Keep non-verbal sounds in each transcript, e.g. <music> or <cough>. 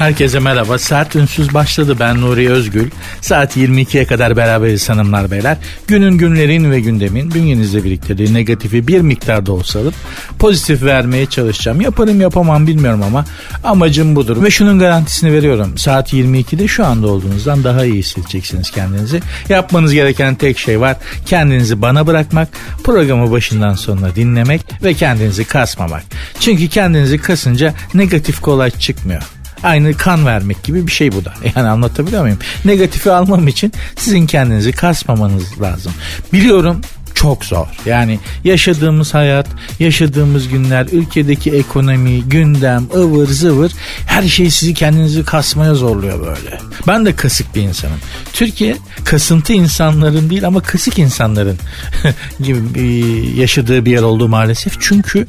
Herkese merhaba. Sert Ünsüz başladı. Ben Nuri Özgül. Saat 22'ye kadar beraberiz hanımlar beyler. Günün günlerin ve gündemin bünyenizle birlikte negatifi bir miktarda olsa alıp pozitif vermeye çalışacağım. Yaparım yapamam bilmiyorum ama amacım budur. Ve şunun garantisini veriyorum. Saat 22'de şu anda olduğunuzdan daha iyi hissedeceksiniz kendinizi. Yapmanız gereken tek şey var. Kendinizi bana bırakmak, programı başından sonuna dinlemek ve kendinizi kasmamak. Çünkü kendinizi kasınca negatif kolay çıkmıyor. Aynı kan vermek gibi bir şey bu da. Yani anlatabiliyor muyum? Negatifi almam için sizin kendinizi kasmamanız lazım. Biliyorum çok zor. Yani yaşadığımız hayat, yaşadığımız günler, ülkedeki ekonomi, gündem, ıvır zıvır her şey sizi kendinizi kasmaya zorluyor böyle. Ben de kasık bir insanım. Türkiye kasıntı insanların değil ama kasık insanların <laughs> gibi yaşadığı bir yer oldu maalesef. Çünkü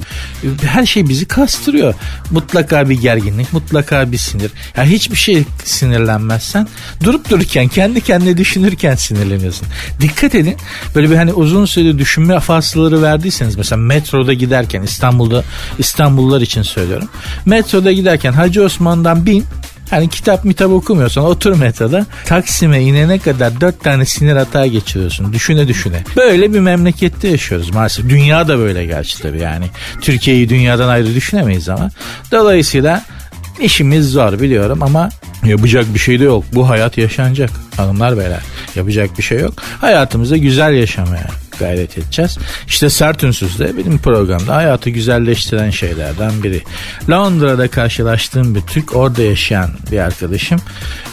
her şey bizi kastırıyor. Mutlaka bir gerginlik, mutlaka bir sinir. Ya hiçbir şey sinirlenmezsen durup dururken kendi kendine düşünürken sinirleniyorsun. Dikkat edin. Böyle bir hani uzun süre süre düşünme fasılları verdiyseniz mesela metroda giderken İstanbul'da İstanbullular için söylüyorum. Metroda giderken Hacı Osman'dan bin Hani kitap mitap okumuyorsan otur metroda Taksim'e inene kadar dört tane sinir hata geçiriyorsun. Düşüne düşüne. Böyle bir memlekette yaşıyoruz maalesef. Dünya da böyle gerçi tabii yani. Türkiye'yi dünyadan ayrı düşünemeyiz ama. Dolayısıyla işimiz zor biliyorum ama yapacak bir şey de yok. Bu hayat yaşanacak hanımlar beyler. Yapacak bir şey yok. Hayatımızda güzel yaşamaya gayret edeceğiz. İşte Sert Ünsüz de benim programda hayatı güzelleştiren şeylerden biri. Londra'da karşılaştığım bir Türk orada yaşayan bir arkadaşım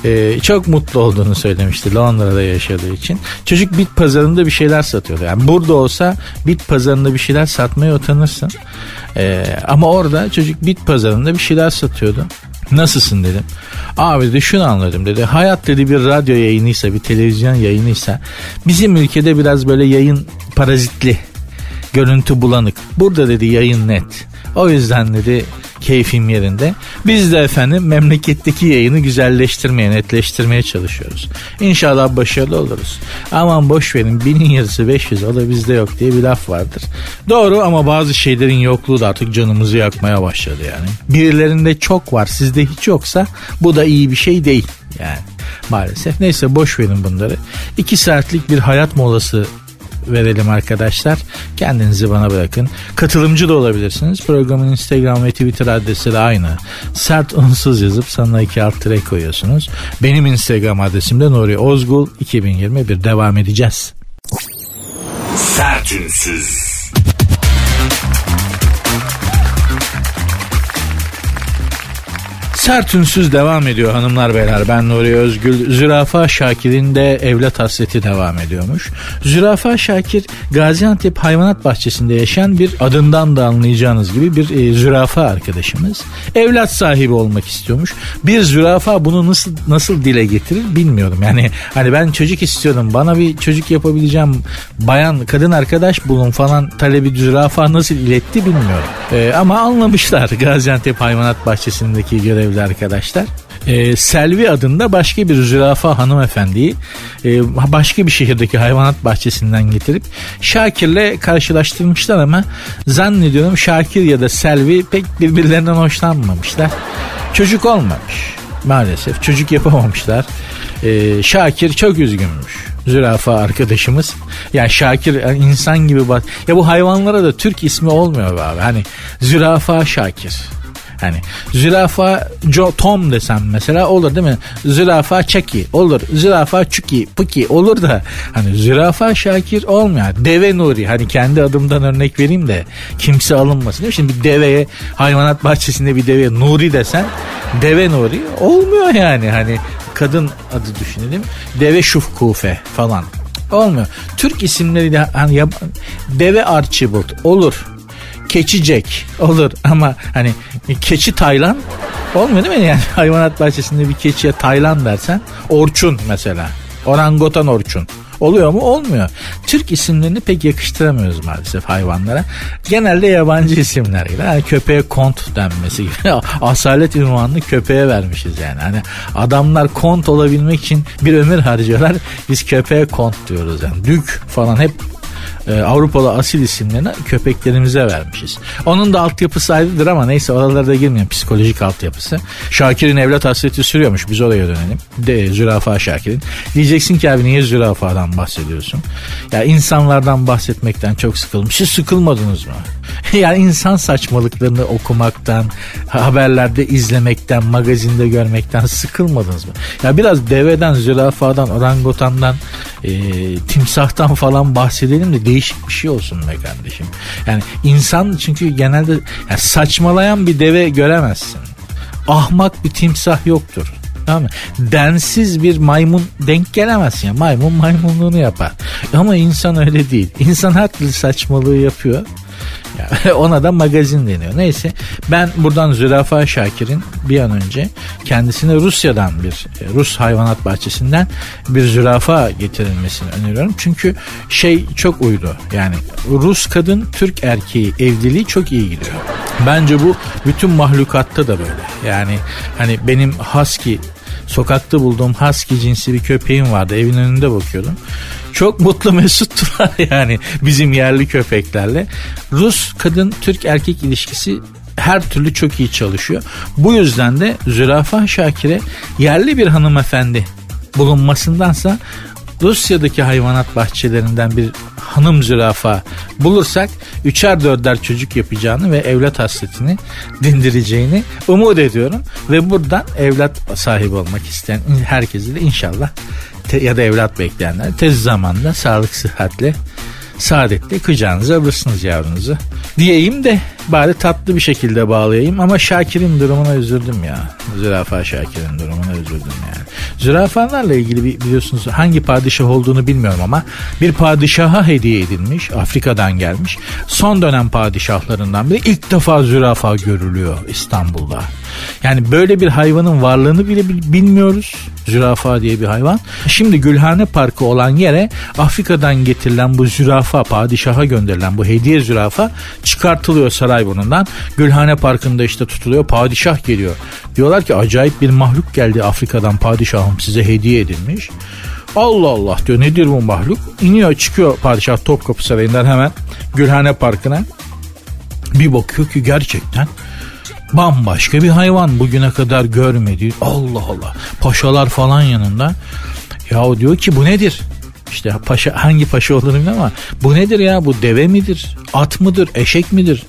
e, çok mutlu olduğunu söylemişti Londra'da yaşadığı için. Çocuk bit pazarında bir şeyler satıyordu. Yani burada olsa bit pazarında bir şeyler satmaya utanırsın. E, ama orada çocuk bit pazarında bir şeyler satıyordu. Nasılsın dedim. Abi de şunu anladım dedi. Hayat dedi bir radyo yayınıysa bir televizyon yayınıysa bizim ülkede biraz böyle yayın parazitli. Görüntü bulanık. Burada dedi yayın net. O yüzden dedi keyfim yerinde. Biz de efendim memleketteki yayını güzelleştirmeye, netleştirmeye çalışıyoruz. İnşallah başarılı oluruz. Aman boş verin binin yarısı 500 o da bizde yok diye bir laf vardır. Doğru ama bazı şeylerin yokluğu da artık canımızı yakmaya başladı yani. Birilerinde çok var sizde hiç yoksa bu da iyi bir şey değil yani maalesef. Neyse boş verin bunları. İki saatlik bir hayat molası verelim arkadaşlar. Kendinizi bana bırakın. Katılımcı da olabilirsiniz. Programın Instagram ve Twitter adresi de aynı. Sert unsuz yazıp sana iki alt tire koyuyorsunuz. Benim Instagram adresim de Nuri Ozgul 2021 devam edeceğiz. Sertünsüz. Sert ünsüz devam ediyor hanımlar beyler. Ben Nuri Özgül. Zürafa Şakir'in de evlat hasreti devam ediyormuş. Zürafa Şakir Gaziantep Hayvanat Bahçesi'nde yaşayan bir adından da anlayacağınız gibi bir e, zürafa arkadaşımız. Evlat sahibi olmak istiyormuş. Bir zürafa bunu nasıl nasıl dile getirir bilmiyorum. Yani hani ben çocuk istiyorum. Bana bir çocuk yapabileceğim bayan kadın arkadaş bulun falan talebi zürafa nasıl iletti bilmiyorum. E, ama anlamışlar <laughs> Gaziantep Hayvanat Bahçesi'ndeki görevler sevgili arkadaşlar. Ee, Selvi adında başka bir zürafa hanımefendiyi e, başka bir şehirdeki hayvanat bahçesinden getirip Şakir'le karşılaştırmışlar ama zannediyorum Şakir ya da Selvi pek birbirlerinden hoşlanmamışlar. Çocuk olmamış maalesef çocuk yapamamışlar. Ee, Şakir çok üzgünmüş zürafa arkadaşımız. Yani Şakir insan gibi bak. Ya bu hayvanlara da Türk ismi olmuyor abi. Hani zürafa Şakir. Hani zürafa Joe Tom desem mesela olur değil mi? Zürafa Chucky olur. Zürafa Chucky Puki olur da hani zürafa Şakir olmuyor. Deve Nuri hani kendi adımdan örnek vereyim de kimse alınmasın. Değil mi? Şimdi bir deveye hayvanat bahçesinde bir deveye Nuri desen deve Nuri olmuyor yani hani kadın adı düşünelim. Deve Şufkufe falan olmuyor. Türk isimleri de hani yap, Deve Archibald olur. Keçi Jack olur ama hani keçi Taylan olmuyor değil mi? Yani <laughs> hayvanat bahçesinde bir keçiye Taylan dersen Orçun mesela. Orangutan Orçun. Oluyor mu? Olmuyor. Türk isimlerini pek yakıştıramıyoruz maalesef hayvanlara. Genelde yabancı isimler gibi. Yani köpeğe kont denmesi gibi. <laughs> Asalet ünvanını köpeğe vermişiz yani. Hani adamlar kont olabilmek için bir ömür harcıyorlar. Biz köpeğe kont diyoruz yani. Dük falan hep e, Avrupalı asil isimlerini köpeklerimize vermişiz. Onun da altyapısı ayrıdır ama neyse oralara da girmeyelim psikolojik altyapısı. Şakir'in evlat hasreti sürüyormuş biz oraya dönelim. De zürafa Şakir'in. Diyeceksin ki abi niye zürafadan bahsediyorsun? Ya insanlardan bahsetmekten çok sıkılmış. Siz sıkılmadınız mı? <laughs> yani insan saçmalıklarını okumaktan, haberlerde izlemekten, magazinde görmekten sıkılmadınız mı? Ya biraz deveden, zürafadan, orangotandan, e, timsahtan falan bahsedelim de değişik bir şey olsun be kardeşim. Yani insan çünkü genelde yani saçmalayan bir deve göremezsin. Ahmak bir timsah yoktur. Tamam mı? Densiz bir maymun denk gelemezsin. Yani maymun maymunluğunu yapar. Ama insan öyle değil. İnsan her türlü saçmalığı yapıyor. <laughs> Ona da magazin deniyor. Neyse ben buradan Zürafa Şakir'in bir an önce kendisine Rusya'dan bir e, Rus hayvanat bahçesinden bir zürafa getirilmesini öneriyorum. Çünkü şey çok uydu. Yani Rus kadın Türk erkeği evliliği çok iyi gidiyor. Bence bu bütün mahlukatta da böyle. Yani hani benim husky sokakta bulduğum husky cinsi bir köpeğim vardı. Evin önünde bakıyordum. Çok mutlu mesuttular <laughs> yani bizim yerli köpeklerle. Rus kadın Türk erkek ilişkisi her türlü çok iyi çalışıyor. Bu yüzden de Zürafa Şakir'e yerli bir hanımefendi bulunmasındansa Rusya'daki hayvanat bahçelerinden bir hanım zürafa bulursak üçer dörder çocuk yapacağını ve evlat hasretini dindireceğini umut ediyorum. Ve buradan evlat sahibi olmak isteyen herkese de inşallah te, ya da evlat bekleyenler tez zamanda sağlık sıhhatle saadetle kucağınıza alırsınız yavrunuzu. Diyeyim de bari tatlı bir şekilde bağlayayım ama Şakir'in durumuna üzüldüm ya. Zürafa Şakir'in durumuna üzüldüm yani. Zürafalarla ilgili biliyorsunuz hangi padişah olduğunu bilmiyorum ama bir padişaha hediye edilmiş. Afrika'dan gelmiş. Son dönem padişahlarından biri ilk defa zürafa görülüyor İstanbul'da. Yani böyle bir hayvanın varlığını bile bilmiyoruz. Zürafa diye bir hayvan. Şimdi Gülhane Parkı olan yere Afrika'dan getirilen bu zürafa, padişaha gönderilen bu hediye zürafa çıkartılıyor Sarayburnu'ndan. Gülhane Parkı'nda işte tutuluyor. Padişah geliyor. Diyorlar ki acayip bir mahluk geldi Afrika'dan padişahım size hediye edilmiş. Allah Allah diyor nedir bu mahluk? İniyor çıkıyor padişah Topkapı Sarayı'ndan hemen Gülhane Parkı'na. Bir bakıyor ki gerçekten bambaşka bir hayvan bugüne kadar görmedi. Allah Allah. Paşalar falan yanında. Ya diyor ki bu nedir? İşte paşa hangi paşa olduğunu bilmiyorum ama bu nedir ya? Bu deve midir? At mıdır? Eşek midir?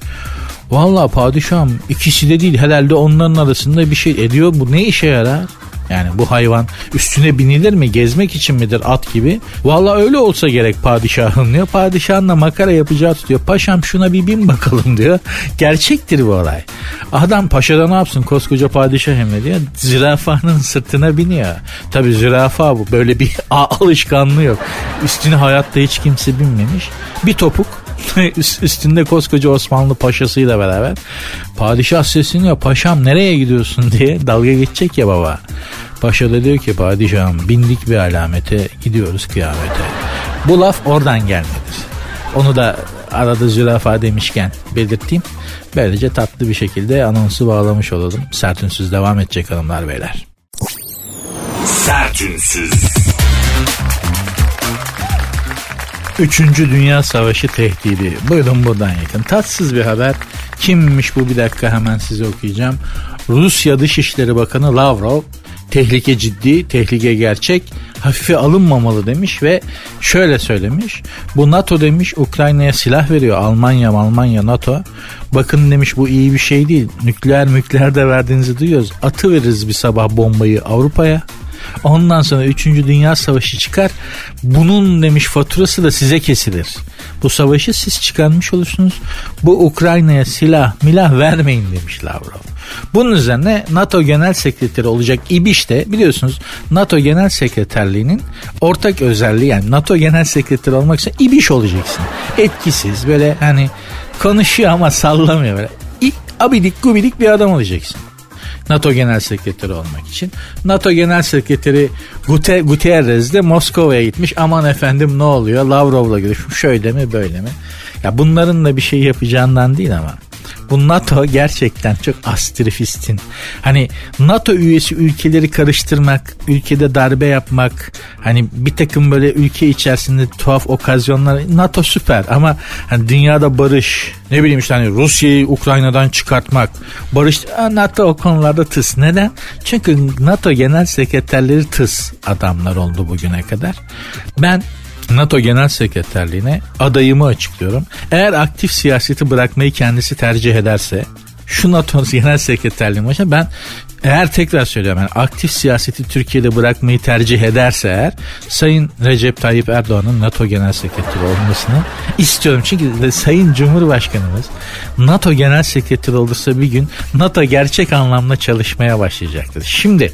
Valla padişahım ikisi de değil herhalde onların arasında bir şey ediyor. Bu ne işe yarar? Yani bu hayvan üstüne binilir mi? Gezmek için midir at gibi? Valla öyle olsa gerek padişahın diyor. Padişahın da makara yapacağı tutuyor. Paşam şuna bir bin bakalım diyor. Gerçektir bu olay. Adam paşada ne yapsın koskoca padişah hem diyor. Zürafanın sırtına biniyor. Tabi zürafa bu. Böyle bir <laughs> alışkanlığı yok. Üstüne hayatta hiç kimse binmemiş. Bir topuk üstünde koskoca Osmanlı paşasıyla beraber padişah sesleniyor paşam nereye gidiyorsun <laughs> diye dalga geçecek ya baba. Paşa da diyor ki padişahım bindik bir alamete gidiyoruz kıyamete. Bu laf oradan gelmedir. Onu da arada zürafa demişken belirteyim. Böylece tatlı bir şekilde anonsu bağlamış olalım. Sertünsüz devam edecek hanımlar beyler. Sertünsüz. Üçüncü Dünya Savaşı tehdidi. Buyurun buradan yakın. Tatsız bir haber. Kimmiş bu bir dakika hemen size okuyacağım. Rusya Dışişleri Bakanı Lavrov tehlike ciddi, tehlike gerçek, hafife alınmamalı demiş ve şöyle söylemiş. Bu NATO demiş Ukrayna'ya silah veriyor. Almanya, Almanya, NATO. Bakın demiş bu iyi bir şey değil. Nükleer mükleer de verdiğinizi duyuyoruz. Atı veririz bir sabah bombayı Avrupa'ya. Ondan sonra 3. Dünya Savaşı çıkar. Bunun demiş faturası da size kesilir. Bu savaşı siz çıkarmış olursunuz. Bu Ukrayna'ya silah milah vermeyin demiş Lavrov. Bunun üzerine NATO Genel Sekreteri olacak İbiş de biliyorsunuz NATO Genel Sekreterliğinin ortak özelliği yani NATO Genel Sekreteri olmak için İbiş olacaksın. Etkisiz böyle hani konuşuyor ama sallamıyor böyle. abidik gubidik bir adam olacaksın. NATO Genel Sekreteri olmak için. NATO Genel Sekreteri Gute, Guterres de Moskova'ya gitmiş. Aman efendim ne oluyor? Lavrov'la görüşmüş. Şöyle mi böyle mi? Ya bunların da bir şey yapacağından değil ama bu NATO gerçekten çok astrifistin. Hani NATO üyesi ülkeleri karıştırmak, ülkede darbe yapmak, hani bir takım böyle ülke içerisinde tuhaf okazyonlar NATO süper ama hani dünyada barış, ne bileyim işte hani Rusya'yı Ukrayna'dan çıkartmak, barış NATO o konularda tıs. Neden? Çünkü NATO genel sekreterleri tıs adamlar oldu bugüne kadar. Ben NATO Genel Sekreterliğine adayımı açıklıyorum. Eğer aktif siyaseti bırakmayı kendisi tercih ederse şu NATO <laughs> Genel Sekreterliği başına ben eğer tekrar söylüyorum yani aktif siyaseti Türkiye'de bırakmayı tercih ederse eğer Sayın Recep Tayyip Erdoğan'ın NATO Genel Sekreteri olmasını istiyorum. Çünkü Sayın Cumhurbaşkanımız NATO Genel Sekreteri olursa bir gün NATO gerçek anlamda çalışmaya başlayacaktır. Şimdi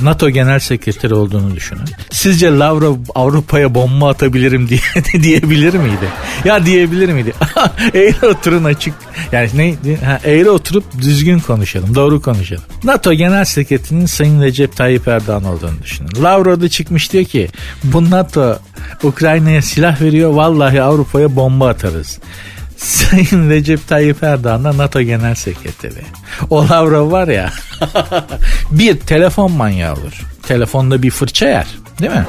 NATO Genel Sekreteri olduğunu düşünün. Sizce Lavrov Avrupa'ya bomba atabilirim diye <laughs> diyebilir miydi? Ya diyebilir miydi? <laughs> eğri oturun açık. Yani ne? Ha, eğri oturup düzgün konuşalım. Doğru konuşalım. NATO Genel Sekreterinin Sayın Recep Tayyip Erdoğan olduğunu düşünün. Lavrov da çıkmış diyor ki bu NATO Ukrayna'ya silah veriyor. Vallahi Avrupa'ya bomba atarız. Sayın Recep Tayyip Erdoğan da NATO Genel Sekreteri. O Lavrov var ya <laughs> bir telefon manyağı olur. Telefonda bir fırça yer. Değil mi?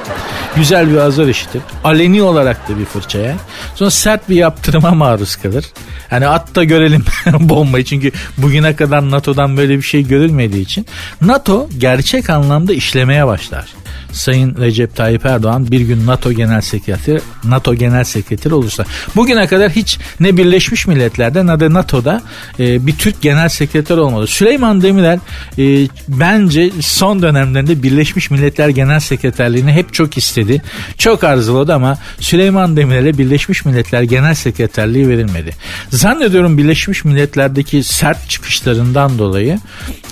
Güzel bir azar işitir. Aleni olarak da bir fırça yer. Sonra sert bir yaptırıma maruz kalır. Hani at da görelim <laughs> bombayı. Çünkü bugüne kadar NATO'dan böyle bir şey görülmediği için. NATO gerçek anlamda işlemeye başlar. Sayın Recep Tayyip Erdoğan bir gün NATO Genel Sekreteri NATO Genel Sekreteri olursa bugüne kadar hiç ne Birleşmiş Milletler'de ne de NATO'da e, bir Türk Genel Sekreter olmadı. Süleyman Demirel e, bence son dönemlerinde Birleşmiş Milletler Genel Sekreterliğini hep çok istedi. Çok arzuladı ama Süleyman Demirel'e Birleşmiş Milletler Genel Sekreterliği verilmedi. Zannediyorum Birleşmiş Milletler'deki sert çıkışlarından dolayı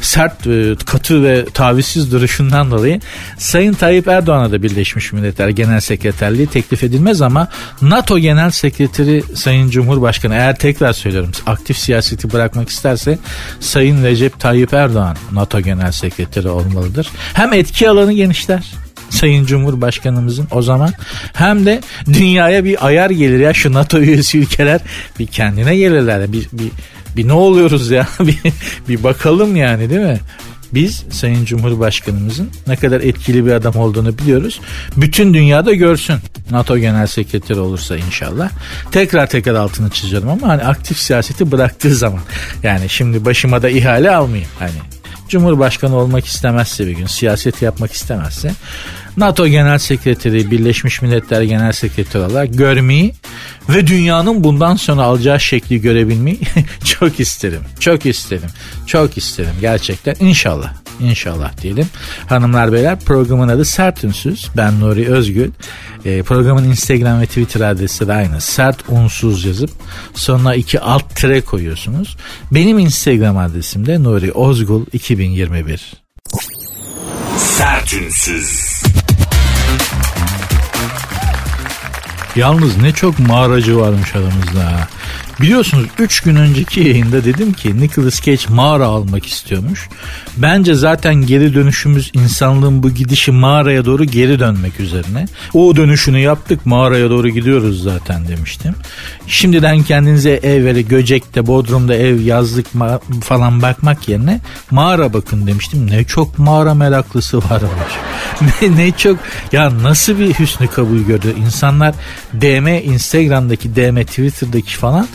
sert, e, katı ve tavizsiz duruşundan dolayı Sayın Tayyip Erdoğan'a da Birleşmiş Milletler Genel Sekreterliği teklif edilmez ama NATO Genel Sekreteri Sayın Cumhurbaşkanı eğer tekrar söylüyorum aktif siyaseti bırakmak isterse Sayın Recep Tayyip Erdoğan NATO Genel Sekreteri olmalıdır. Hem etki alanı genişler Sayın Cumhurbaşkanımızın o zaman hem de dünyaya bir ayar gelir ya şu NATO üyesi ülkeler bir kendine gelirler bir, bir, bir ne oluyoruz ya <laughs> bir, bir bakalım yani değil mi? Biz Sayın Cumhurbaşkanımızın ne kadar etkili bir adam olduğunu biliyoruz. Bütün dünyada görsün. NATO Genel Sekreteri olursa inşallah. Tekrar tekrar altını çiziyorum ama hani aktif siyaseti bıraktığı zaman. Yani şimdi başıma da ihale almayayım. Hani Cumhurbaşkanı olmak istemezse bir gün siyaset yapmak istemezse NATO Genel Sekreteri Birleşmiş Milletler Genel Sekreteri olarak görmeyi ve dünyanın bundan sonra alacağı şekli görebilmeyi <laughs> çok isterim. Çok isterim. Çok isterim gerçekten. İnşallah. İnşallah diyelim. Hanımlar beyler programın adı Sert Ünsüz. Ben Nuri Özgül. E, programın Instagram ve Twitter adresi de aynı. Sert Unsuz yazıp sonuna iki alt tire koyuyorsunuz. Benim Instagram adresim de Nuri Ozgul 2021. Sertünsüz. Yalnız ne çok mağaracı varmış aramızda. Biliyorsunuz 3 gün önceki yayında dedim ki Nicholas Cage mağara almak istiyormuş. Bence zaten geri dönüşümüz insanlığın bu gidişi mağaraya doğru geri dönmek üzerine. O dönüşünü yaptık mağaraya doğru gidiyoruz zaten demiştim. Şimdiden kendinize ev veri Göcek'te, Bodrum'da ev yazlık falan bakmak yerine mağara bakın demiştim. Ne çok mağara meraklısı varmış. <laughs> ne, ne çok ya nasıl bir hüsnü kabul gördü. İnsanlar DM Instagram'daki DM Twitter'daki falan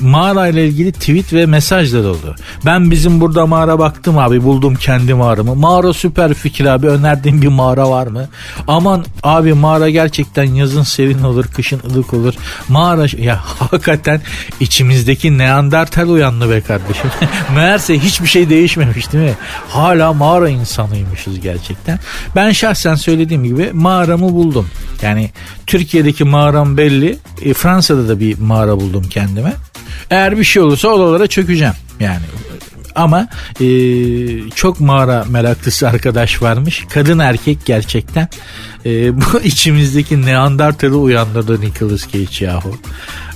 mağara ile ilgili tweet ve mesajlar oldu. Ben bizim burada mağara baktım abi buldum kendi mağaramı. Mağara süper fikir abi önerdiğin bir mağara var mı? Aman abi mağara gerçekten yazın serin olur kışın ılık olur. Mağara ya hakikaten içimizdeki Neandertal uyandı be kardeşim. <laughs> Meğerse hiçbir şey değişmemiş değil mi? Hala mağara insanıymışız gerçekten. Ben şahsen söylediğim gibi mağaramı buldum. Yani Türkiye'deki mağaram belli. E, Fransa'da da bir mağara buldum kendime. Eğer bir şey olursa oralara çökeceğim. Yani ama e, çok mağara meraklısı arkadaş varmış. Kadın erkek gerçekten e, bu <laughs> içimizdeki Neandertal'ı uyandırdı Nicholas Cage yahu.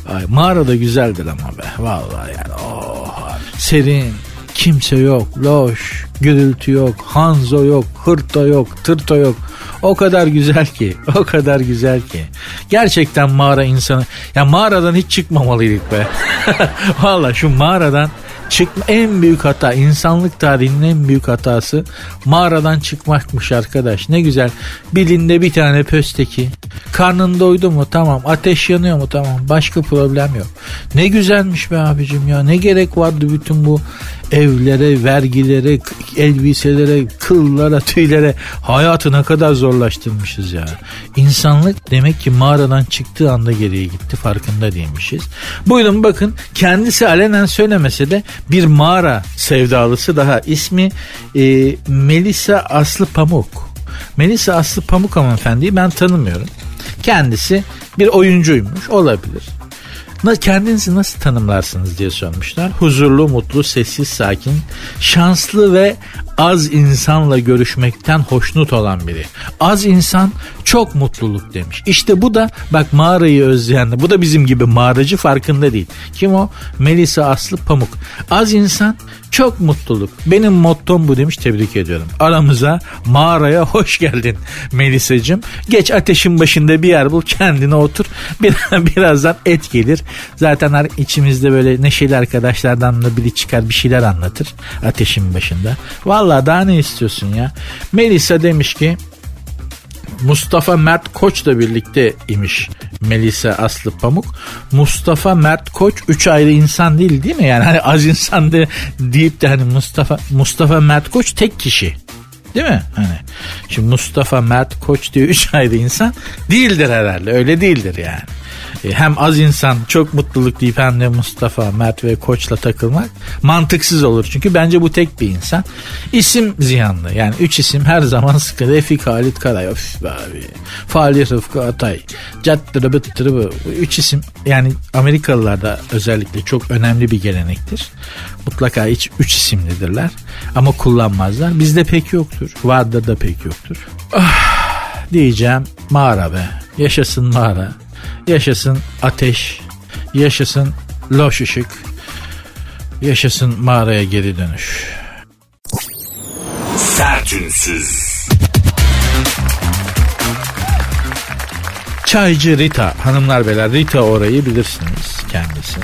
Ay, mağara da güzeldir ama be. Vallahi yani oh, serin, kimse yok, loş, gürültü yok, Hanzo yok, hırta yok, tırta yok. O kadar güzel ki, o kadar güzel ki. Gerçekten mağara insanı, ya mağaradan hiç çıkmamalıydık be. <laughs> Valla şu mağaradan çıkma en büyük hata insanlık tarihinin en büyük hatası mağaradan çıkmakmış arkadaş. Ne güzel. Bilinde bir tane pösteki. Karnın doydu mu? Tamam. Ateş yanıyor mu? Tamam. Başka problem yok. Ne güzelmiş be abicim ya. Ne gerek vardı bütün bu evlere vergilere elbiselere kıllara tüylere hayatı ne kadar zorlaştırmışız ya insanlık demek ki mağaradan çıktığı anda geriye gitti farkında değilmişiz buyurun bakın kendisi alenen söylemese de bir mağara sevdalısı daha. ismi e, Melisa Aslı Pamuk. Melisa Aslı Pamuk hanımefendiyi ben tanımıyorum. Kendisi bir oyuncuymuş olabilir. Kendinizi nasıl tanımlarsınız diye sormuşlar. Huzurlu, mutlu, sessiz, sakin, şanslı ve az insanla görüşmekten hoşnut olan biri. Az insan çok mutluluk demiş. İşte bu da bak mağarayı özleyen bu da bizim gibi mağaracı farkında değil. Kim o? Melisa Aslı Pamuk. Az insan çok mutluluk. Benim mottom bu demiş tebrik ediyorum. Aramıza mağaraya hoş geldin Melisa'cığım. Geç ateşin başında bir yer bul kendine otur. <laughs> Bir, birazdan et gelir. Zaten içimizde böyle neşeli arkadaşlardan da biri çıkar bir şeyler anlatır ateşin başında. Valla daha ne istiyorsun ya? Melisa demiş ki Mustafa Mert Koç'la birlikte imiş Melisa Aslı Pamuk. Mustafa Mert Koç üç ayrı insan değil değil mi? Yani hani az insan de deyip de hani Mustafa Mustafa Mert Koç tek kişi. Değil mi? Hani şimdi Mustafa Mert Koç diye üç ayrı insan değildir herhalde. Öyle değildir yani. E, hem az insan çok mutluluk deyip hem de Mustafa, Mert ve Koç'la takılmak mantıksız olur. Çünkü bence bu tek bir insan. İsim ziyanlı. Yani üç isim her zaman sıkı. Refik Halit Karay. Of be abi. Fali Rıfkı Atay. Cattırı bıttırı bu. Üç isim yani Amerikalılarda özellikle çok önemli bir gelenektir. Mutlaka hiç üç isimlidirler. Ama kullanmazlar. Bizde pek yoktur. Vardır da pek yoktur. Ah, diyeceğim mağara be. Yaşasın mağara. Yaşasın ateş, yaşasın loş ışık, yaşasın mağaraya geri dönüş. Sertünsüz. Çaycı Rita, hanımlar beyler Rita orayı bilirsiniz kendisi.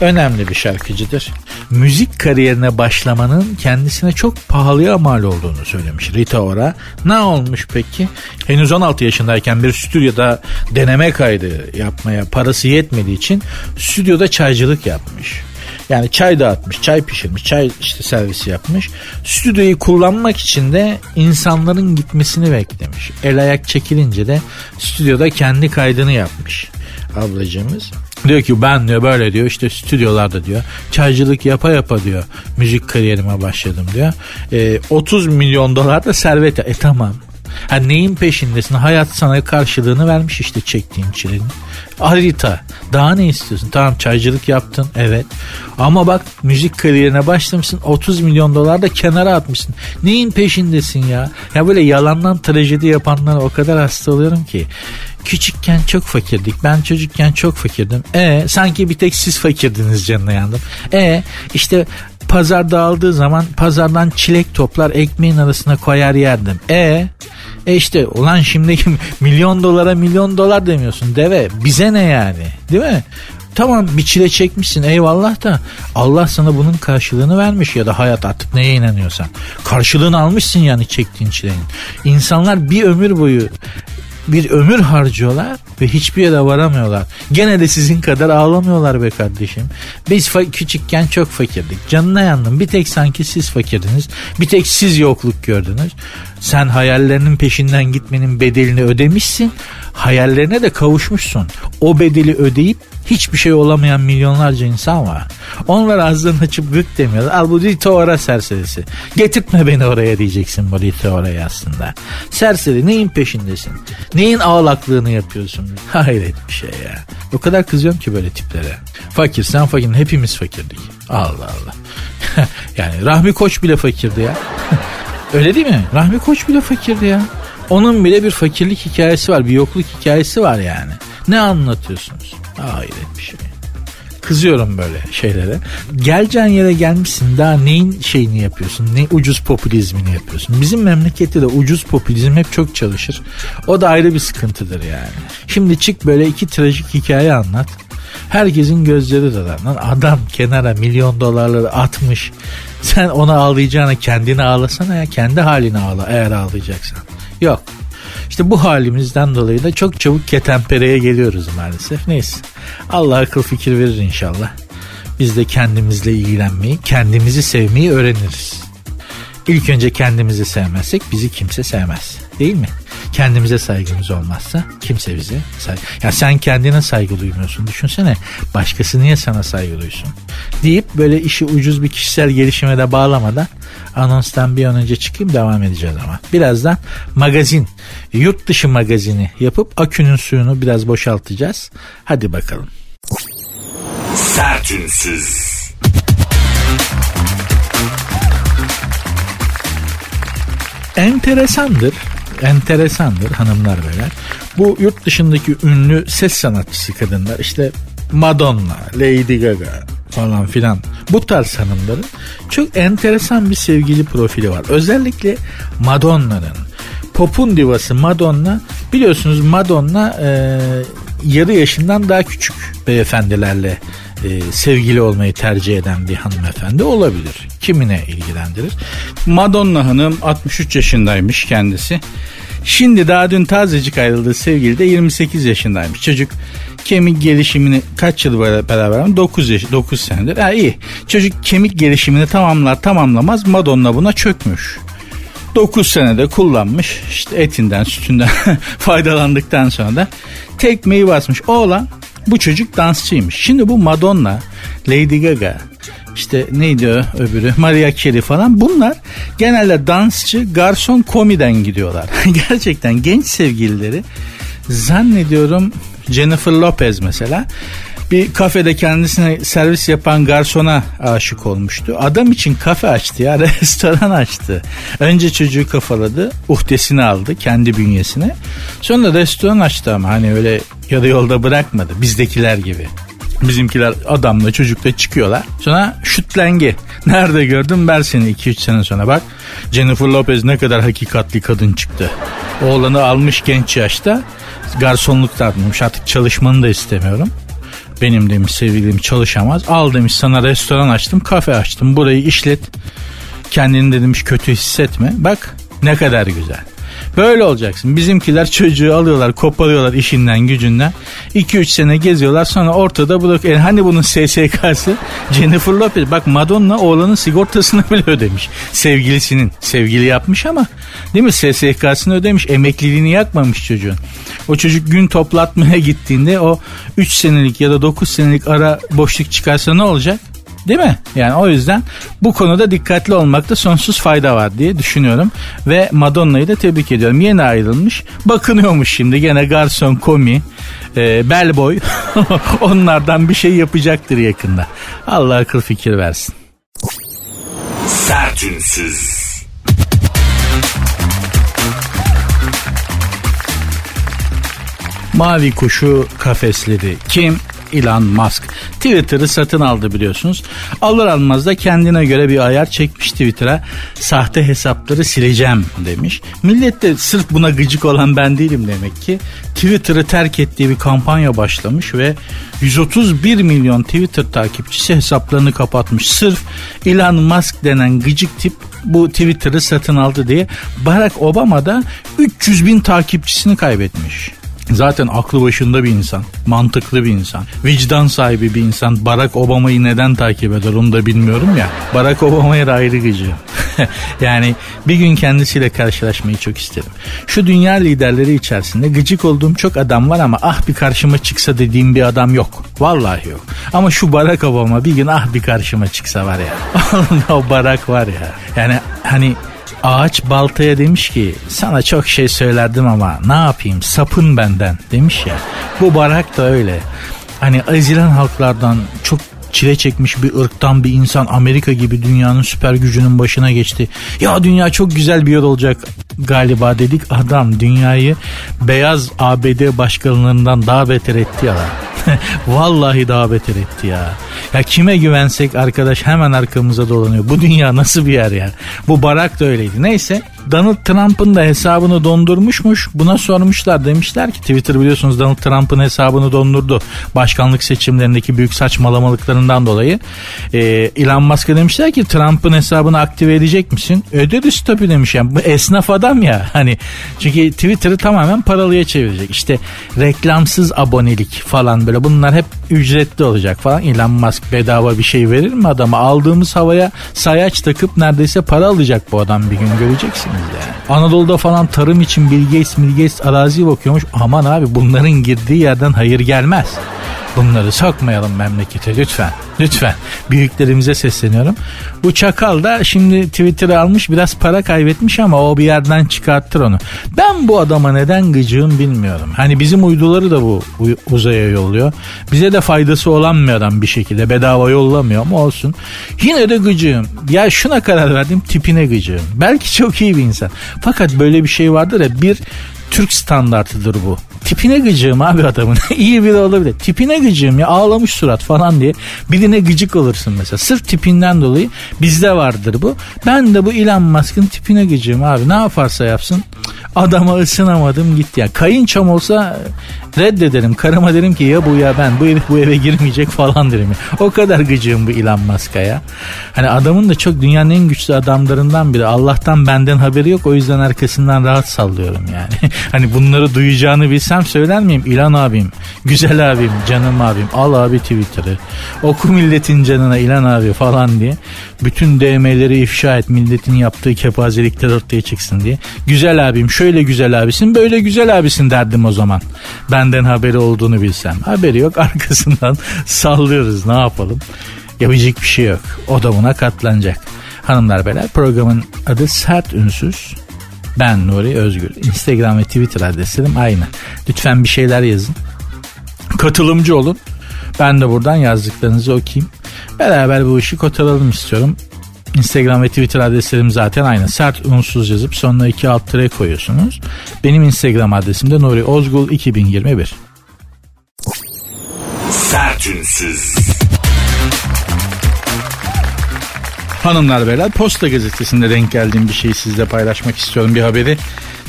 Önemli bir şarkıcıdır müzik kariyerine başlamanın kendisine çok pahalıya mal olduğunu söylemiş Rita Ora. Ne olmuş peki? Henüz 16 yaşındayken bir stüdyoda deneme kaydı yapmaya parası yetmediği için stüdyoda çaycılık yapmış. Yani çay dağıtmış, çay pişirmiş, çay işte servisi yapmış. Stüdyoyu kullanmak için de insanların gitmesini beklemiş. El ayak çekilince de stüdyoda kendi kaydını yapmış ablacığımız. Diyor ki ben diyor böyle diyor işte stüdyolarda diyor çaycılık yapa yapa diyor müzik kariyerime başladım diyor. E, 30 milyon dolar da servet. E tamam Ha neyin peşindesin? Hayat sana karşılığını vermiş işte çektiğin çilenin. Harita. Daha ne istiyorsun? Tamam çaycılık yaptın evet. Ama bak müzik kariyerine başlamışsın 30 milyon dolar da kenara atmışsın. Neyin peşindesin ya? Ya böyle yalandan trajedi yapanlara o kadar hasta oluyorum ki. Küçükken çok fakirdik. Ben çocukken çok fakirdim. E sanki bir tek siz fakirdiniz canına yandım. E işte pazar dağıldığı zaman pazardan çilek toplar ekmeğin arasına koyar yerdim. E e işte ulan şimdi <laughs> milyon dolara milyon dolar demiyorsun deve bize ne yani değil mi? Tamam bir çile çekmişsin eyvallah da Allah sana bunun karşılığını vermiş ya da hayat artık neye inanıyorsan. Karşılığını almışsın yani çektiğin çilenin. İnsanlar bir ömür boyu bir ömür harcıyorlar ve hiçbir yere varamıyorlar. Gene de sizin kadar ağlamıyorlar be kardeşim. Biz küçükken çok fakirdik. Canına yandım. Bir tek sanki siz fakirdiniz. Bir tek siz yokluk gördünüz. Sen hayallerinin peşinden gitmenin bedelini ödemişsin. Hayallerine de kavuşmuşsun. O bedeli ödeyip hiçbir şey olamayan milyonlarca insan var. Onlar ağzını açıp gık demiyorlar. Al bu Rito Ora serserisi. Getirtme beni oraya diyeceksin bu Rito Ora'ya aslında. Serseri neyin peşindesin? Neyin ağlaklığını yapıyorsun? Hayret bir şey ya. O kadar kızıyorum ki böyle tiplere. Fakir sen fakir hepimiz fakirdik. Allah Allah. <laughs> yani Rahmi Koç bile fakirdi ya. <laughs> Öyle değil mi? Rahmi Koç bile fakirdi ya. Onun bile bir fakirlik hikayesi var. Bir yokluk hikayesi var yani. Ne anlatıyorsunuz? Hayret bir şey. Kızıyorum böyle şeylere. Geleceğin yere gelmişsin daha neyin şeyini yapıyorsun? Ne ucuz popülizmini yapıyorsun? Bizim memlekette de ucuz popülizm hep çok çalışır. O da ayrı bir sıkıntıdır yani. Şimdi çık böyle iki trajik hikaye anlat. Herkesin gözleri dolar. Adam kenara milyon dolarları atmış. Sen ona ağlayacağına kendini ağlasana ya. Kendi halini ağla eğer ağlayacaksan. Yok. İşte bu halimizden dolayı da çok çabuk ketempereye geliyoruz maalesef. Neyse. Allah akıl fikir verir inşallah. Biz de kendimizle ilgilenmeyi, kendimizi sevmeyi öğreniriz. İlk önce kendimizi sevmezsek bizi kimse sevmez. Değil mi? Kendimize saygımız olmazsa kimse bize saygı... Ya sen kendine saygı duymuyorsun. Düşünsene başkası niye sana saygı duysun? Deyip böyle işi ucuz bir kişisel gelişime de bağlamadan anonstan bir an önce çıkayım devam edeceğiz ama. Birazdan magazin, yurt dışı magazini yapıp akünün suyunu biraz boşaltacağız. Hadi bakalım. Sertünsüz. enteresandır. Enteresandır hanımlar beyler. Bu yurt dışındaki ünlü ses sanatçısı kadınlar işte Madonna, Lady Gaga falan filan bu tarz hanımların çok enteresan bir sevgili profili var. Özellikle Madonna'nın popun divası Madonna biliyorsunuz Madonna e, yarı yaşından daha küçük beyefendilerle e, sevgili olmayı tercih eden bir hanımefendi olabilir. Kimine ilgilendirir? Madonna Hanım 63 yaşındaymış kendisi. Şimdi daha dün tazecik ayrıldığı sevgili de 28 yaşındaymış. Çocuk kemik gelişimini kaç yıl beraber 9 yaş 9 senedir. Ha iyi. Çocuk kemik gelişimini tamamlar tamamlamaz Madonna buna çökmüş. 9 senede kullanmış. İşte etinden sütünden <laughs> faydalandıktan sonra da tekmeyi basmış. Oğlan bu çocuk dansçıymış. Şimdi bu Madonna, Lady Gaga, işte neydi o öbürü Maria Carey falan bunlar genelde dansçı garson komiden gidiyorlar. <laughs> Gerçekten genç sevgilileri zannediyorum Jennifer Lopez mesela bir kafede kendisine servis yapan garsona aşık olmuştu. Adam için kafe açtı ya <laughs> restoran açtı. Önce çocuğu kafaladı uhdesini aldı kendi bünyesine. Sonra restoran açtı ama hani öyle yarı yolda bırakmadı bizdekiler gibi. Bizimkiler adamla çocukla çıkıyorlar. Sonra şütlenge. Nerede gördüm ver seni 2-3 sene sonra bak. Jennifer Lopez ne kadar hakikatli kadın çıktı. Oğlanı almış genç yaşta. Garsonluk da atmış artık çalışmanı da istemiyorum. Benim demiş sevgilim çalışamaz. Al demiş sana restoran açtım kafe açtım burayı işlet. Kendini de demiş kötü hissetme. Bak ne kadar güzel. Böyle olacaksın. Bizimkiler çocuğu alıyorlar, koparıyorlar işinden, gücünden. 2-3 sene geziyorlar sonra ortada bırak. Yani hani bunun SSK'sı Jennifer Lopez. Bak Madonna oğlanın sigortasını <laughs> bile ödemiş. Sevgilisinin. Sevgili yapmış ama değil mi? SSK'sını ödemiş. Emekliliğini yakmamış çocuğun. O çocuk gün toplatmaya gittiğinde o 3 senelik ya da 9 senelik ara boşluk çıkarsa ne olacak? Değil mi? Yani o yüzden bu konuda dikkatli olmakta sonsuz fayda var diye düşünüyorum. Ve Madonna'yı da tebrik ediyorum. Yeni ayrılmış. Bakınıyormuş şimdi gene garson, komi, e, bellboy. <laughs> Onlardan bir şey yapacaktır yakında. Allah akıl fikir versin. Sertünsüz. Mavi kuşu kafesledi. Kim? Elon Musk Twitter'ı satın aldı biliyorsunuz. Alır almaz da kendine göre bir ayar çekmiş Twitter'a. Sahte hesapları sileceğim demiş. Millet de sırf buna gıcık olan ben değilim demek ki. Twitter'ı terk ettiği bir kampanya başlamış ve 131 milyon Twitter takipçisi hesaplarını kapatmış. Sırf Elon Musk denen gıcık tip bu Twitter'ı satın aldı diye Barack Obama da 300 bin takipçisini kaybetmiş. Zaten aklı başında bir insan, mantıklı bir insan, vicdan sahibi bir insan. Barack Obama'yı neden takip eder onu da bilmiyorum ya. Barack Obama'ya da ayrı gıcı. <laughs> yani bir gün kendisiyle karşılaşmayı çok isterim. Şu dünya liderleri içerisinde gıcık olduğum çok adam var ama ah bir karşıma çıksa dediğim bir adam yok. Vallahi yok. Ama şu Barack Obama bir gün ah bir karşıma çıksa var ya. <laughs> o Barack var ya. Yani hani Ağaç baltaya demiş ki sana çok şey söylerdim ama ne yapayım sapın benden demiş ya. Bu barak da öyle. Hani ezilen halklardan çok çile çekmiş bir ırktan bir insan Amerika gibi dünyanın süper gücünün başına geçti. Ya dünya çok güzel bir yer olacak galiba dedik. Adam dünyayı beyaz ABD başkanlarından daha beter etti ya. <laughs> Vallahi daha beter etti ya. Ya kime güvensek arkadaş hemen arkamıza dolanıyor. Bu dünya nasıl bir yer ya? Bu barak da öyleydi. Neyse Donald Trump'ın da hesabını dondurmuşmuş. Buna sormuşlar demişler ki Twitter biliyorsunuz Donald Trump'ın hesabını dondurdu. Başkanlık seçimlerindeki büyük saçmalamalıklarından dolayı. Ee, Elon Musk'a demişler ki Trump'ın hesabını aktive edecek misin? Öderiz tabii demiş. Yani bu esnaf adam ya. <laughs> Hani çünkü Twitter'ı tamamen paralıya çevirecek. İşte reklamsız abonelik falan böyle bunlar hep ücretli olacak falan. Elon Musk bedava bir şey verir mi adama? Aldığımız havaya sayaç takıp neredeyse para alacak bu adam bir gün göreceksiniz yani. Anadolu'da falan tarım için Bill Gates, Bill Gates arazi bakıyormuş. Aman abi bunların girdiği yerden hayır gelmez. Bunları sokmayalım memlekete lütfen. Lütfen. Büyüklerimize sesleniyorum. Bu çakal da şimdi Twitter'ı almış biraz para kaybetmiş ama o bir yerden çıkarttır onu. Ben bu adama neden gıcığım bilmiyorum. Hani bizim uyduları da bu uzaya yolluyor. Bize de faydası olan bir adam bir şekilde. Bedava yollamıyor ama olsun. Yine de gıcığım. Ya şuna karar verdim tipine gıcığım. Belki çok iyi bir insan. Fakat böyle bir şey vardır ya bir Türk standartıdır bu. Tipine gıcığım abi adamın. <laughs> İyi biri olabilir. Tipine gıcığım ya ağlamış surat falan diye. Birine gıcık olursun mesela. Sırf tipinden dolayı bizde vardır bu. Ben de bu Elon Musk'ın tipine gıcığım abi. Ne yaparsa yapsın adama ısınamadım gitti. Yani kayınçam olsa reddederim. Karıma derim ki ya bu ya ben bu herif bu eve girmeyecek falan derim. O kadar gıcığım bu Elon Musk'a ya. Hani adamın da çok dünyanın en güçlü adamlarından biri. Allah'tan benden haberi yok o yüzden arkasından rahat sallıyorum yani. <laughs> hani bunları duyacağını bilsem söyler miyim? İlan abim, güzel abim, canım abim, al abi Twitter'ı. Oku milletin canına İlan abi falan diye. Bütün DM'leri ifşa et milletin yaptığı kepazelikler ortaya çıksın diye. Güzel abim şöyle güzel abisin böyle güzel abisin derdim o zaman. Benden haberi olduğunu bilsem. Haberi yok <laughs> arkasından sallıyoruz ne yapalım. Yapacak bir şey yok. O da buna katlanacak. Hanımlar beyler programın adı Sert Ünsüz. Ben Nuri Özgür. Instagram ve Twitter adreslerim aynı. Lütfen bir şeyler yazın. Katılımcı olun. Ben de buradan yazdıklarınızı okuyayım. Beraber bu işi kotaralım istiyorum. Instagram ve Twitter adreslerim zaten aynı. Sert unsuz yazıp sonuna iki alt tere koyuyorsunuz. Benim Instagram adresim de Nuri Ozgul 2021. Sert unsuz. Hanımlar beyler Posta Gazetesi'nde denk geldiğim bir şeyi sizle paylaşmak istiyorum bir haberi.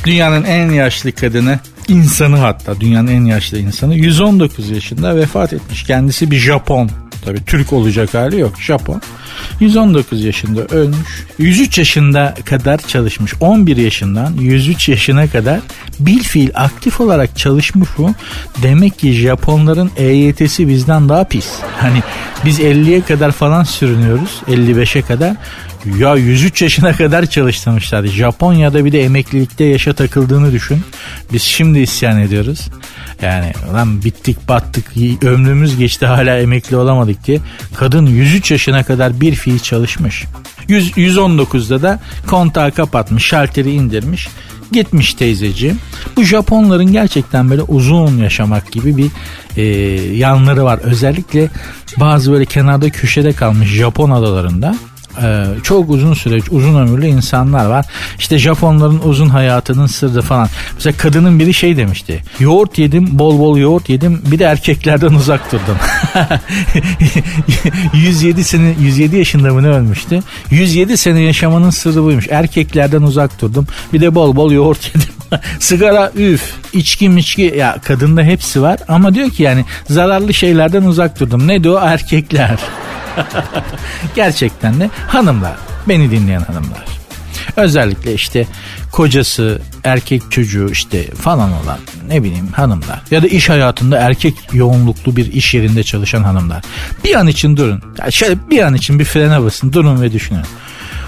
Dünyanın en yaşlı kadını insanı hatta dünyanın en yaşlı insanı 119 yaşında vefat etmiş. Kendisi bir Japon. Tabi Türk olacak hali yok Japon. 119 yaşında ölmüş. 103 yaşında kadar çalışmış. 11 yaşından 103 yaşına kadar bil fiil aktif olarak çalışmış bu. Demek ki Japonların EYT'si bizden daha pis. Hani biz 50'ye kadar falan sürünüyoruz. 55'e kadar. Ya 103 yaşına kadar çalıştırmışlar. Japonya'da bir de emeklilikte yaşa takıldığını düşün. Biz şimdi isyan ediyoruz. Yani lan bittik battık ömrümüz geçti hala emekli olamadık diye. Kadın 103 yaşına kadar bir fiil çalışmış. 100, 119'da da kontağı kapatmış şalteri indirmiş gitmiş teyzeciğim. Bu Japonların gerçekten böyle uzun yaşamak gibi bir e, yanları var. Özellikle bazı böyle kenarda köşede kalmış Japon adalarında e, çok uzun süre uzun ömürlü insanlar var. İşte Japonların uzun hayatının sırrı falan. Mesela kadının biri şey demişti. Yoğurt yedim bol bol yoğurt yedim bir de erkeklerden <laughs> uzak durdum. <laughs> 107 sene 107 yaşında mı ne ölmüştü? 107 sene yaşamanın sırrı buymuş. Erkeklerden uzak durdum. Bir de bol bol yoğurt yedim. <laughs> Sigara üf, içki miçki ya kadında hepsi var ama diyor ki yani zararlı şeylerden uzak durdum. Ne diyor erkekler. <laughs> Gerçekten de hanımlar, beni dinleyen hanımlar. Özellikle işte kocası, erkek çocuğu işte falan olan ne bileyim hanımlar. Ya da iş hayatında erkek yoğunluklu bir iş yerinde çalışan hanımlar. Bir an için durun. Ya şöyle bir an için bir frene basın durun ve düşünün.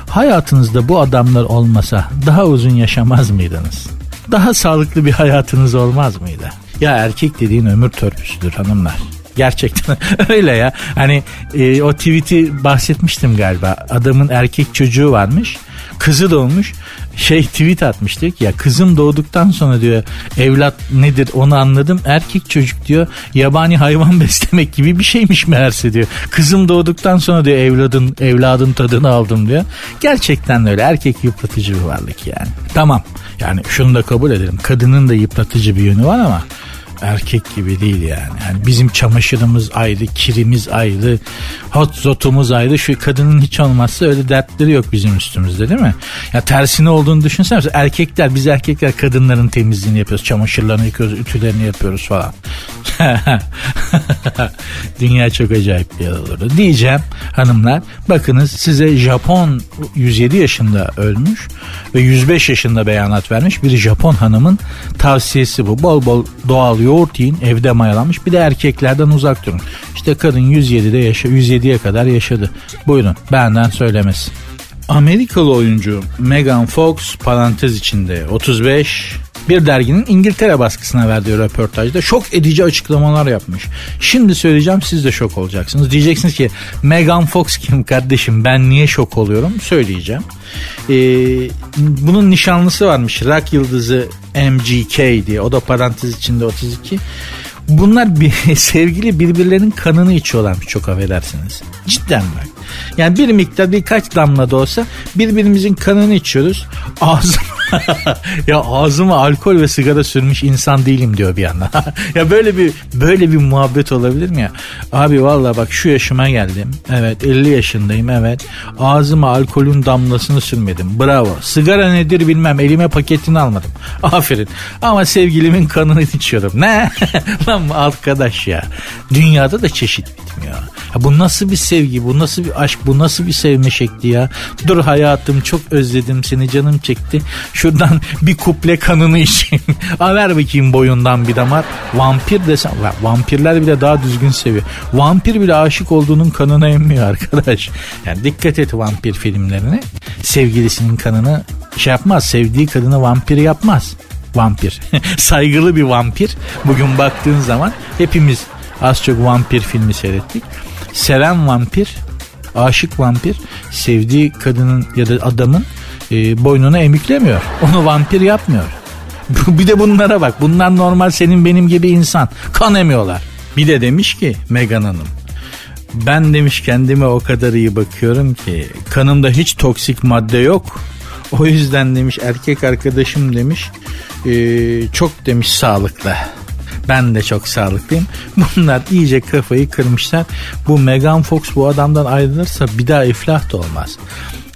Hayatınızda bu adamlar olmasa daha uzun yaşamaz mıydınız? Daha sağlıklı bir hayatınız olmaz mıydı? Ya erkek dediğin ömür törpüsüdür hanımlar. Gerçekten <laughs> öyle ya. Hani e, o tweet'i bahsetmiştim galiba. Adamın erkek çocuğu varmış. Kızı doğmuş. Şey tweet atmış diyor ki ya kızım doğduktan sonra diyor evlat nedir onu anladım. Erkek çocuk diyor yabani hayvan <laughs> beslemek gibi bir şeymiş meğerse diyor. Kızım doğduktan sonra diyor evladın evladın tadını aldım diyor. Gerçekten öyle erkek yıpratıcı bir varlık yani. Tamam yani şunu da kabul edelim. Kadının da yıpratıcı bir yönü var ama erkek gibi değil yani. yani bizim çamaşırımız ayrı, kirimiz ayrı, hot zotumuz ayrı. Şu kadının hiç olmazsa öyle dertleri yok bizim üstümüzde değil mi? Ya tersine olduğunu düşünsene. Erkekler, biz erkekler kadınların temizliğini yapıyoruz. Çamaşırlarını yıkıyoruz, ütülerini yapıyoruz falan. <laughs> Dünya çok acayip bir yer olurdu. Diyeceğim hanımlar bakınız size Japon 107 yaşında ölmüş ve 105 yaşında beyanat vermiş bir Japon hanımın tavsiyesi bu. Bol bol doğal yoğurt yiyin evde mayalanmış bir de erkeklerden uzak durun. İşte kadın 107'de yaşa 107'ye kadar yaşadı. Buyurun benden söylemesi. Amerikalı oyuncu Megan Fox parantez içinde 35 bir derginin İngiltere baskısına verdiği röportajda şok edici açıklamalar yapmış. Şimdi söyleyeceğim siz de şok olacaksınız. Diyeceksiniz ki Megan Fox kim kardeşim ben niye şok oluyorum söyleyeceğim. Ee, bunun nişanlısı varmış rock yıldızı MGK diye o da parantez içinde 32. Bunlar bir, <laughs> sevgili birbirlerinin kanını içiyorlarmış çok affedersiniz. Cidden bak. Yani bir miktar birkaç damla da olsa birbirimizin kanını içiyoruz. Ağzım <laughs> ya ağzıma alkol ve sigara sürmüş insan değilim diyor bir yandan. <laughs> ya böyle bir böyle bir muhabbet olabilir mi ya? Abi valla bak şu yaşıma geldim. Evet 50 yaşındayım evet. Ağzıma alkolün damlasını sürmedim. Bravo. Sigara nedir bilmem. Elime paketini almadım. <laughs> Aferin. Ama sevgilimin kanını içiyorum. Ne? Lan arkadaş ya. Dünyada da çeşit bitmiyor. Ya bu nasıl bir sevgi, bu nasıl bir aşk, bu nasıl bir sevme şekli ya? Dur hayatım çok özledim seni canım çekti. Şuradan <laughs> bir kuple kanını içeyim. <laughs> A ver bakayım boyundan bir damar. Vampir desem, vampirler bile daha düzgün seviyor. Vampir bile aşık olduğunun kanına emmiyor arkadaş. Yani dikkat et vampir filmlerine. Sevgilisinin kanını şey yapmaz, sevdiği kadını vampir yapmaz vampir. <laughs> Saygılı bir vampir. Bugün baktığın zaman hepimiz az çok vampir filmi seyrettik seven vampir, aşık vampir sevdiği kadının ya da adamın e, boynunu emiklemiyor. <laughs> Onu vampir yapmıyor. <laughs> bir de bunlara bak. Bunlar normal senin benim gibi insan. Kan emiyorlar. Bir de demiş ki Megan Hanım. Ben demiş kendime o kadar iyi bakıyorum ki kanımda hiç toksik madde yok. O yüzden demiş erkek arkadaşım demiş e, çok demiş sağlıklı. Ben de çok sağlıklıyım. <laughs> Bunlar iyice kafayı kırmışlar. Bu Megan Fox bu adamdan ayrılırsa bir daha iflah da olmaz.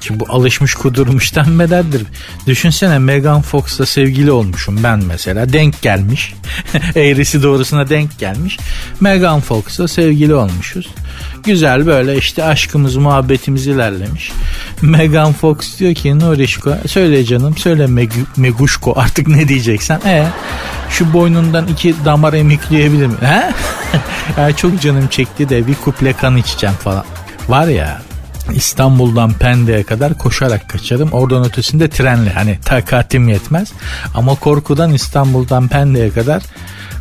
Şimdi bu alışmış kudurmuştan bedeldir. Düşünsene Megan Fox'la sevgili olmuşum ben mesela. Denk gelmiş. <laughs> Eğrisi doğrusuna denk gelmiş. Megan Fox'la sevgili olmuşuz. Güzel böyle işte aşkımız muhabbetimiz ilerlemiş. Megan Fox diyor ki Norişko söyle canım söyle Meg Meguşko artık ne diyeceksen. E şu boynundan iki damar emikleyebilir mi? He? <laughs> ya çok canım çekti de bir kuple kan içeceğim falan. Var ya İstanbul'dan Pendik'e kadar koşarak kaçarım. Oradan ötesinde trenle hani takatim yetmez. Ama korkudan İstanbul'dan Pendik'e kadar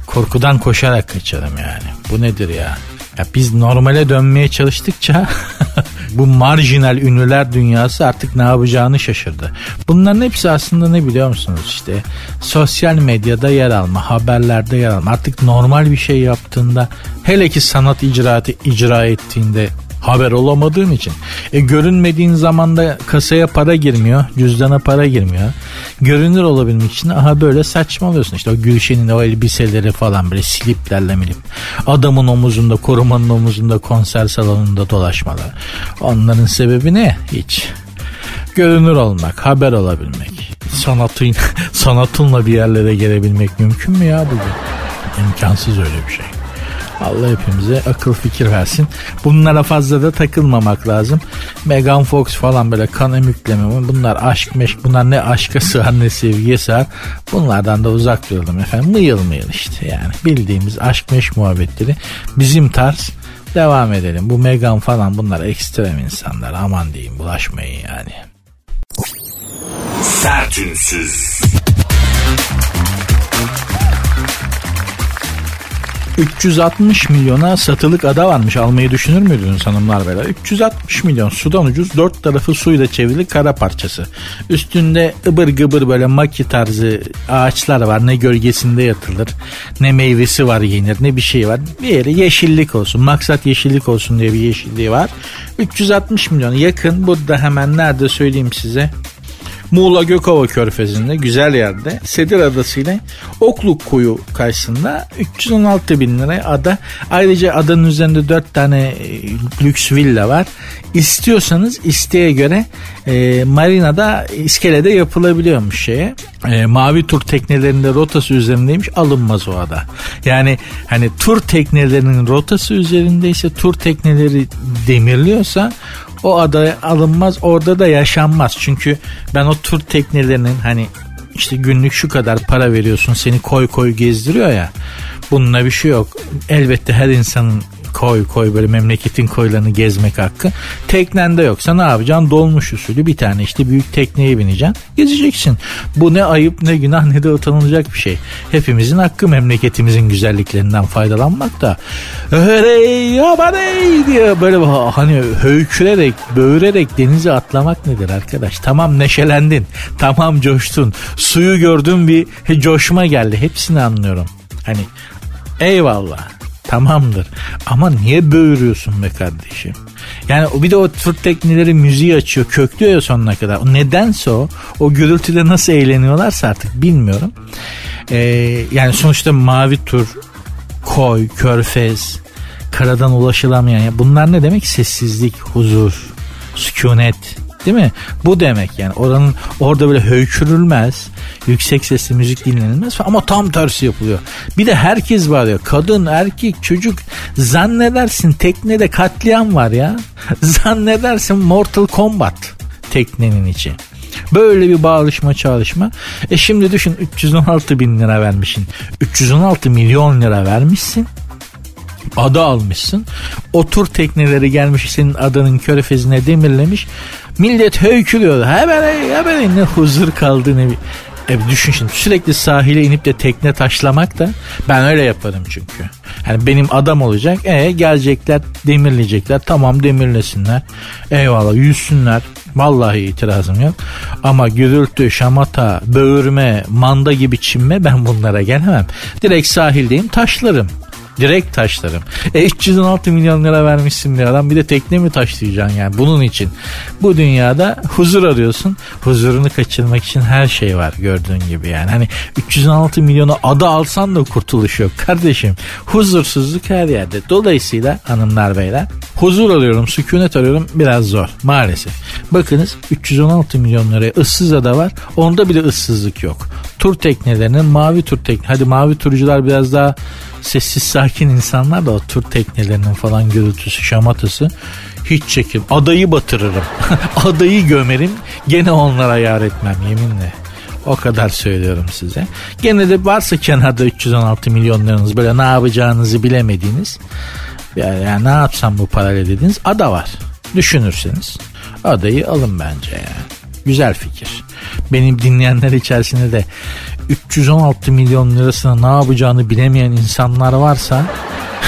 korkudan koşarak kaçarım yani. Bu nedir ya? Ya biz normale dönmeye çalıştıkça <laughs> bu marjinal ünlüler dünyası artık ne yapacağını şaşırdı. Bunların hepsi aslında ne biliyor musunuz işte sosyal medyada yer alma, haberlerde yer alma. Artık normal bir şey yaptığında hele ki sanat icraatı icra ettiğinde Haber olamadığın için. E görünmediğin zaman da kasaya para girmiyor, cüzdana para girmiyor. Görünür olabilmek için aha böyle saçmalıyorsun. İşte o Gülşen'in o elbiseleri falan böyle sliplerle milip. Adamın omuzunda, korumanın omuzunda konser salonunda dolaşmalar. Onların sebebi ne? Hiç. Görünür olmak, haber olabilmek. Sanatın, <laughs> sanatınla bir yerlere gelebilmek mümkün mü ya bugün? İmkansız öyle bir şey. Allah hepimize akıl fikir versin. Bunlara fazla da takılmamak lazım. Megan Fox falan böyle kan emükleme bunlar aşk meşk bunlar ne aşka sığar ne sevgiye sığar. Bunlardan da uzak duralım efendim. Mıyıl mıyıl işte yani bildiğimiz aşk meşk muhabbetleri bizim tarz devam edelim. Bu Megan falan bunlar ekstrem insanlar aman diyeyim bulaşmayın yani. Sertünsüz. 360 milyona satılık ada varmış. Almayı düşünür müydünüz hanımlar beyler? 360 milyon sudan ucuz dört tarafı suyla çevrili kara parçası. Üstünde ıbır gıbır böyle maki tarzı ağaçlar var. Ne gölgesinde yatılır ne meyvesi var yenir ne bir şey var. Bir yere yeşillik olsun. Maksat yeşillik olsun diye bir yeşilliği var. 360 milyon yakın. Bu da hemen nerede söyleyeyim size. Muğla Gökova Körfezi'nde güzel yerde Sedir Adası ile Okluk Koyu karşısında 316 bin liraya ada. Ayrıca adanın üzerinde 4 tane e, lüks villa var. İstiyorsanız isteğe göre e, marinada iskelede yapılabiliyormuş şeye. E, mavi tur teknelerinde rotası üzerindeymiş alınmaz o ada. Yani hani tur teknelerinin rotası üzerindeyse tur tekneleri demirliyorsa o adaya alınmaz orada da yaşanmaz. Çünkü ben o tur teknelerinin hani işte günlük şu kadar para veriyorsun seni koy koy gezdiriyor ya. Bununla bir şey yok. Elbette her insanın koy koy böyle memleketin koylarını gezmek hakkı. Teknende yoksa ne yapacaksın? Dolmuş usulü bir tane işte büyük tekneye bineceksin. Gezeceksin. Bu ne ayıp ne günah ne de utanılacak bir şey. Hepimizin hakkı memleketimizin güzelliklerinden faydalanmak da. Öhrey yabaney diye böyle hani höykürerek böğürerek denize atlamak nedir arkadaş? Tamam neşelendin. Tamam coştun. Suyu gördün bir coşma geldi. Hepsini anlıyorum. Hani eyvallah Tamamdır. Ama niye böğürüyorsun be kardeşim? Yani bir de o tur tekneleri müziği açıyor. Köklüyor ya sonuna kadar. O nedense o. O gürültüde nasıl eğleniyorlarsa artık bilmiyorum. Ee, yani sonuçta mavi tur, koy, körfez, karadan ulaşılamayan. Bunlar ne demek? Sessizlik, huzur, sükunet Değil mi? Bu demek yani. Oranın orada böyle höykürülmez. Yüksek sesli müzik dinlenilmez ama tam tersi yapılıyor. Bir de herkes ya. Kadın, erkek, çocuk. Zannedersin teknede katliam var ya. <laughs> Zannedersin Mortal Kombat teknenin içi. Böyle bir bağlışma çalışma. E şimdi düşün 316 bin lira vermişsin. 316 milyon lira vermişsin ada almışsın. Otur tekneleri gelmiş senin adanın körfezine demirlemiş. Millet höykürüyor. Hemen hemen ne huzur kaldı ne bir. E düşün şimdi sürekli sahile inip de tekne taşlamak da ben öyle yaparım çünkü. Yani benim adam olacak. E gelecekler demirleyecekler. Tamam demirlesinler. Eyvallah yüzsünler. Vallahi itirazım yok. Ama gürültü, şamata, böğürme, manda gibi çinme ben bunlara gelemem. Direkt sahildeyim taşlarım. Direkt taşlarım. E 316 milyon lira vermişsin bir adam bir de tekne mi taşlayacaksın yani bunun için. Bu dünyada huzur arıyorsun. Huzurunu kaçırmak için her şey var gördüğün gibi yani. Hani 316 milyonu adı alsan da kurtuluş yok kardeşim. Huzursuzluk her yerde. Dolayısıyla hanımlar beyler huzur arıyorum, sükunet arıyorum biraz zor maalesef. Bakınız 316 milyon liraya ıssız ada var. Onda bile ıssızlık yok. Tur teknelerinin mavi tur tekne. Hadi mavi turcular biraz daha sessiz sakin insanlar da o tur teknelerinin falan gürültüsü şamatası hiç çekim. Adayı batırırım. <laughs> Adayı gömerim. Gene onlara yar etmem yeminle. O kadar söylüyorum size. Gene de varsa kenarda 316 milyonlarınız böyle ne yapacağınızı bilemediğiniz yani, yani ne yapsam bu parayla dediğiniz ada var. Düşünürseniz adayı alın bence yani. Güzel fikir. Benim dinleyenler içerisinde de 316 milyon lirasına ne yapacağını bilemeyen insanlar varsa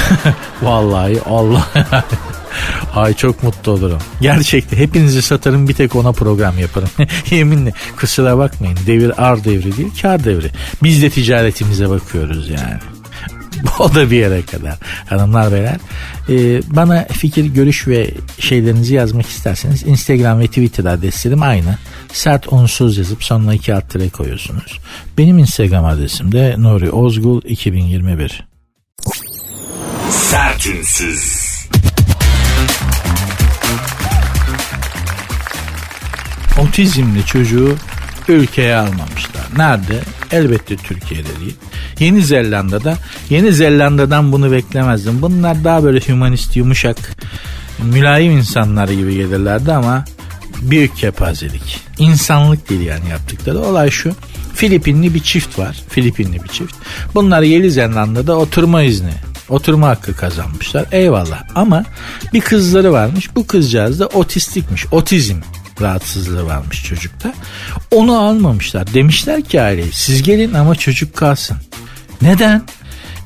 <laughs> vallahi Allah <laughs> Ay çok mutlu olurum. Gerçekten hepinizi satarım bir tek ona program yaparım. <laughs> Yeminle kusura bakmayın devir ar devri değil kar devri. Biz de ticaretimize bakıyoruz yani. <laughs> o da bir yere kadar hanımlar beyler. Ee, bana fikir, görüş ve şeylerinizi yazmak isterseniz Instagram ve Twitter adreslerim aynı. Sert unsuz yazıp sonuna iki alt tere koyuyorsunuz. Benim Instagram adresim de Nuri Ozgul 2021. Sertünsüz. Otizmli çocuğu ülkeye almamışlar. Nerede? Elbette Türkiye'de değil. Yeni Zelanda'da. Yeni Zelanda'dan bunu beklemezdim. Bunlar daha böyle humanist, yumuşak, mülayim insanlar gibi gelirlerdi ama büyük kepazelik. İnsanlık değil yani yaptıkları. Olay şu. Filipinli bir çift var. Filipinli bir çift. Bunlar Yeni Zelanda'da oturma izni oturma hakkı kazanmışlar. Eyvallah ama bir kızları varmış. Bu kızcağız da otistikmiş. Otizm rahatsızlığı varmış çocukta. Onu almamışlar. Demişler ki aileye siz gelin ama çocuk kalsın. Neden?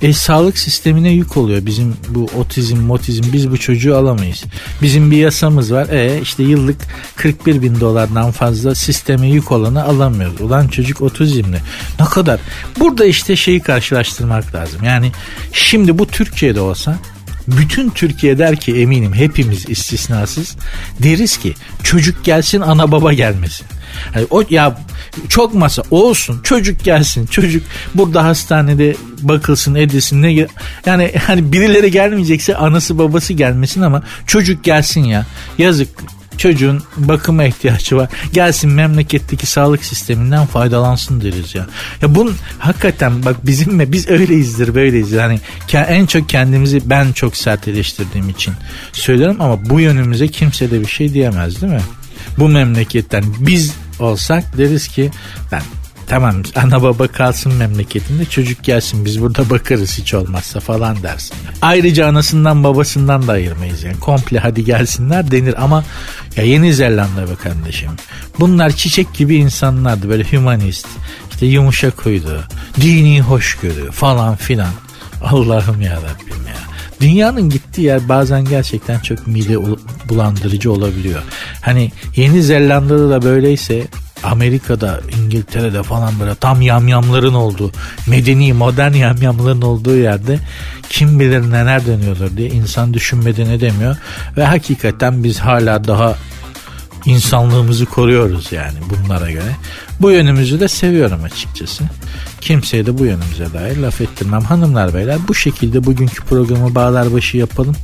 E, sağlık sistemine yük oluyor bizim bu otizm motizm biz bu çocuğu alamayız. Bizim bir yasamız var e işte yıllık 41 bin dolardan fazla sisteme yük olanı alamıyoruz. Ulan çocuk otizmli ne kadar? Burada işte şeyi karşılaştırmak lazım. Yani şimdi bu Türkiye'de olsa bütün Türkiye der ki eminim hepimiz istisnasız deriz ki çocuk gelsin ana baba gelmesin. Yani o ya çok masa olsun çocuk gelsin çocuk burada hastanede bakılsın edilsin ne yani hani birileri gelmeyecekse anası babası gelmesin ama çocuk gelsin ya yazık çocuğun bakıma ihtiyacı var. Gelsin memleketteki sağlık sisteminden faydalansın deriz ya. Ya bunun hakikaten bak bizim mi biz öyleyizdir böyleyizdir. Hani en çok kendimizi ben çok sert eleştirdiğim için söylüyorum ama bu yönümüze kimse de bir şey diyemez değil mi? Bu memleketten biz olsak deriz ki ben tamam ana baba kalsın memleketinde çocuk gelsin biz burada bakarız hiç olmazsa falan dersin. Ayrıca anasından babasından da ayırmayız yani komple hadi gelsinler denir ama ya Yeni Zelanda be kardeşim bunlar çiçek gibi insanlardı böyle humanist işte yumuşak huydu dini hoşgörü falan filan Allah'ım ya Rabbim ya. Dünyanın gittiği yer bazen gerçekten çok mide bulandırıcı olabiliyor. Hani Yeni Zelanda'da da böyleyse Amerika'da, İngiltere'de falan böyle tam yamyamların olduğu, medeni, modern yamyamların olduğu yerde kim bilir neler dönüyordur diye insan düşünmeden edemiyor. Ve hakikaten biz hala daha insanlığımızı koruyoruz yani bunlara göre. Bu yönümüzü de seviyorum açıkçası. Kimseye de bu yönümüze dair laf ettirmem. Hanımlar beyler bu şekilde bugünkü programı bağlar başı yapalım.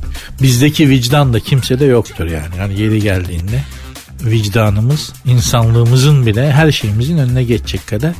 Bizdeki vicdan da kimsede yoktur yani. Yani yeri geldiğinde vicdanımız insanlığımızın bile her şeyimizin önüne geçecek kadar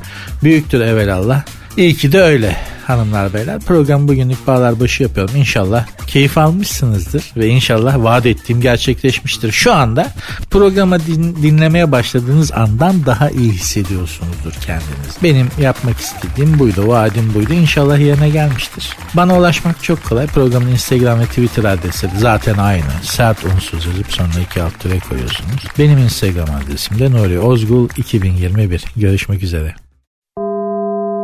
büyüktür evelallah. İyi ki de öyle hanımlar beyler. Program bugünlük bağlar başı yapıyorum. İnşallah keyif almışsınızdır ve inşallah vaat ettiğim gerçekleşmiştir. Şu anda programı din, dinlemeye başladığınız andan daha iyi hissediyorsunuzdur kendiniz. Benim yapmak istediğim buydu, vaadim buydu. İnşallah yerine gelmiştir. Bana ulaşmak çok kolay. Programın Instagram ve Twitter adresleri zaten aynı. Sert unsuz yazıp sonra iki alt türe koyuyorsunuz. Benim Instagram adresim de Nuri Ozgul 2021. Görüşmek üzere.